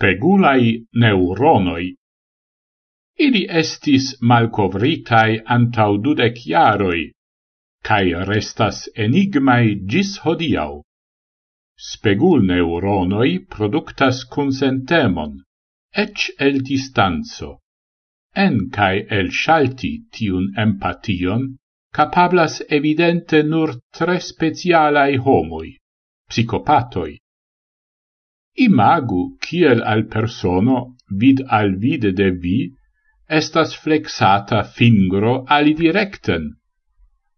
spegulai neuronoi. Ili estis malcovritai antau dudec iaroi, cae restas enigmai gis hodiau. Spegul neuronoi productas consentemon, ec el distanzo. En cae el shalti tiun empation, capablas evidente nur tre specialai homoi, psicopatoi, Imagu kiel al persono vid al vide de vi estas flexata fingro ali directen.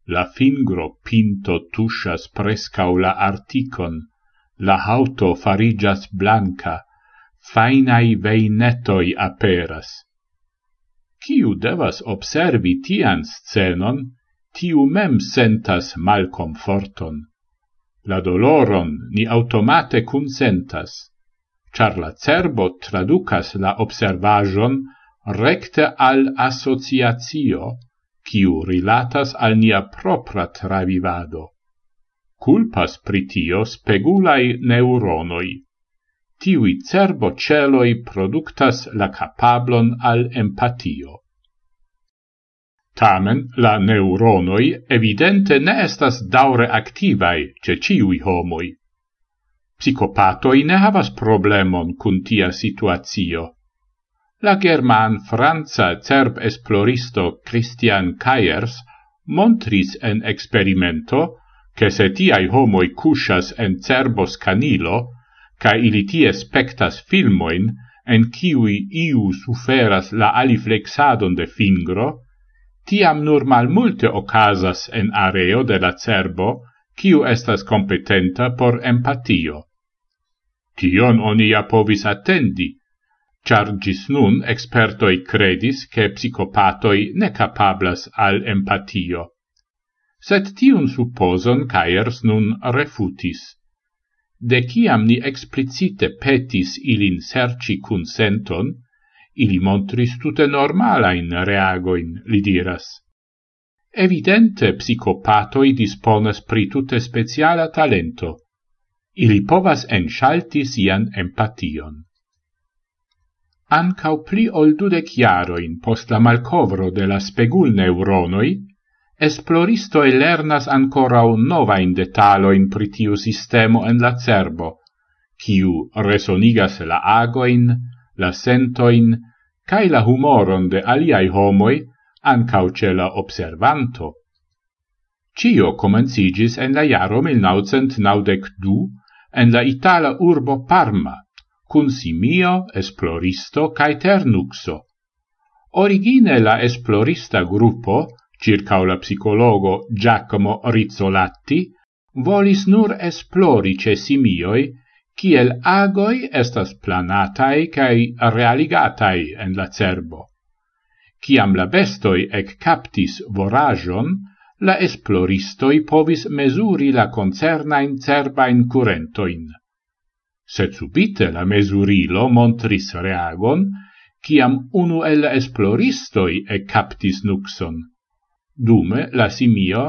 La fingro pinto tushas prescau la articon, la auto farigas blanca, fainai veinetoi aperas. Ciu devas observi tian scenon, tiu mem sentas malcomforton. La doloron ni automate consentas char la cerbo traducas la observajon recte al associatio, quiu rilatas al nia propra travivado. Culpas pritio spegulai neuronoi. Tiui cerbo celoi productas la capablon al empatio. Tamen la neuronoi evidente ne estas daure activae ce ciui homoi. Psicopatoi ne havas problemon cun tia situatio. La german-franca cerb esploristo Christian Kayers montris en experimento che se tiai homoi cusas en cerbos canilo, ca ili tie spectas filmoin, en kiui iu suferas la aliflexadon de fingro, tiam nur mal multe ocasas en areo de la cerbo, kiu estas competenta por empatio. Tion oni ja povis attendi, char gis nun expertoi credis che psicopatoi ne capablas al empatio. Sed tiun supposon Caers nun refutis. De ciam ni explicite petis ilin serci consenton, ili montris tute normalain reagoin, li diras. Evidente psicopatoi disponas pri tute speciala talento, ili povas ensalti sian empation. Ancau pli ol dudec jaroin post la malcovro de la spegul neuronoi, esploristoi lernas ancorau novain detalo in pritiu sistemo en la cerbo, kiu resonigas la agoin, la sentoin, cae la humoron de aliai homoi, ancau ce la observanto. Cio comencigis en la jaro 1992 en la itala urbo Parma, cun simio, esploristo cae ternuxo. Origine la esplorista gruppo, circa la psicologo Giacomo Rizzolatti, volis nur esplori ce simioi, kiel agoi estas planatai cae realigatai en la cerbo. Ciam la bestoi ec captis vorajon, la esploristoi povis mesuri la concernain cerbain curentoin. Sed subite la mesurilo montris reagon, ciam unu el esploristoi e captis nuxon. Dume la simio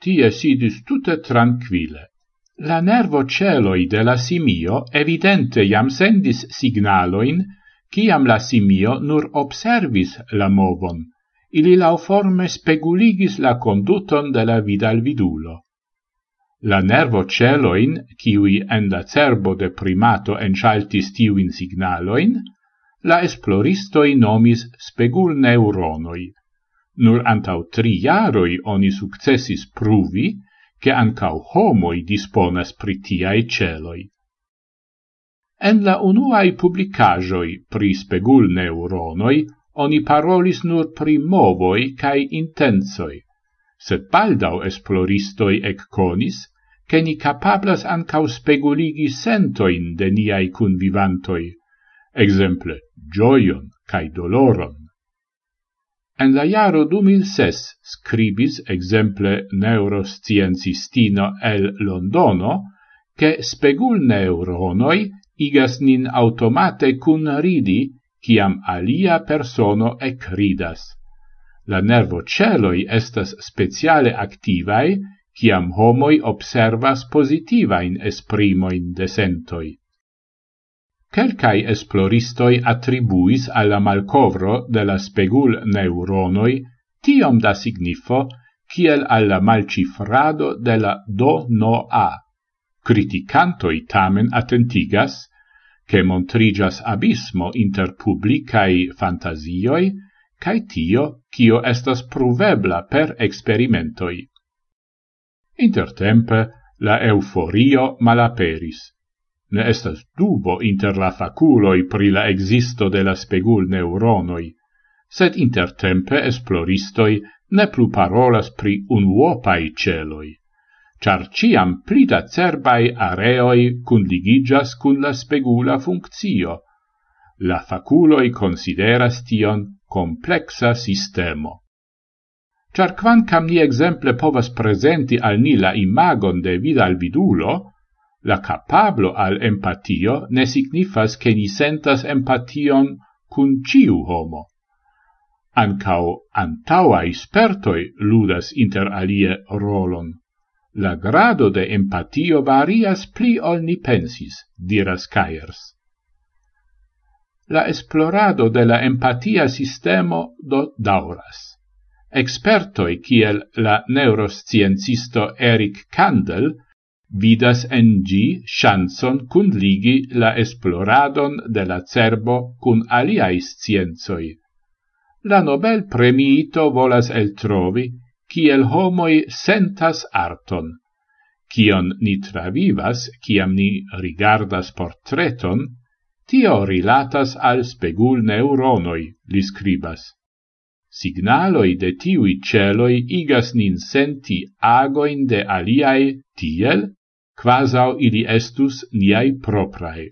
tie sidis tute tranquille. La nervo celoi de la simio evidente iam sendis signaloin, ciam la simio nur observis la movon, ili lauforme speguligis la conduton de la vidal vidulo. La nervo celoin, ciui en la cerbo de primato enchaltis tiuin signaloin, la esploristoi nomis spegul neuronoi. Nur antau tri jaroi oni successis pruvi che ancau homoi disponas pritiae celoi. En la unuae publicajoi pri spegul neuronoi oni parolis nur pri movoi cae intensoi, sed baldau esploristoi ecconis, che ni capablas ancau speguligi sentoin de niai convivantoi, exemple, gioion cae doloron. En la jaro 2006 scribis, exemple, neuroscientistino el Londono, che spegul neuronoi igas nin automate cun ridi ciam alia persono ecridas. La nervo celoi estas speciale activae ciam homoi observas positivain esprimoin de sentoi. Quelcai esploristoi attribuis alla malcovro de la spegul neuronoi tiom da signifo kiel alla malcifrado de la do no a. Criticantoi tamen attentigas che montrigas abismo inter publicae fantasioi, cae tio, cio estas pruvebla per experimentoi. Intertempe, la euforio malaperis. Ne estas dubo inter la faculoi pri la existo de la spegul neuronoi, sed intertempe esploristoi ne plu parolas pri unuopai celoi char ciam plida cerbai areoi cundigigas cun la spegula funccio. La faculoi consideras tion complexa sistemo. Char quancam ni exemple povas presenti al ni la imagon de vida al vidulo, la capablo al empatio ne signifas che ni sentas empation cun ciu homo. Ancao antaua ispertoi ludas inter alie rolon. La grado de empatio varias pli ol ni pensis, diras Kajers. La esplorado de la empatia sistemo do dauras. Expertoi kiel la neurosciencisto Eric Kandel vidas en gi chanson cun ligi la esploradon de la cerbo cun aliai sciencoi. La Nobel premiito volas el trovi kiel homoi sentas arton. Kion ni travivas, kiam ni rigardas portreton, tio rilatas al spegul neuronoi, li scribas. Signaloi de tiui celoi igas nin senti agoin de aliae tiel, quasau ili estus niai proprae.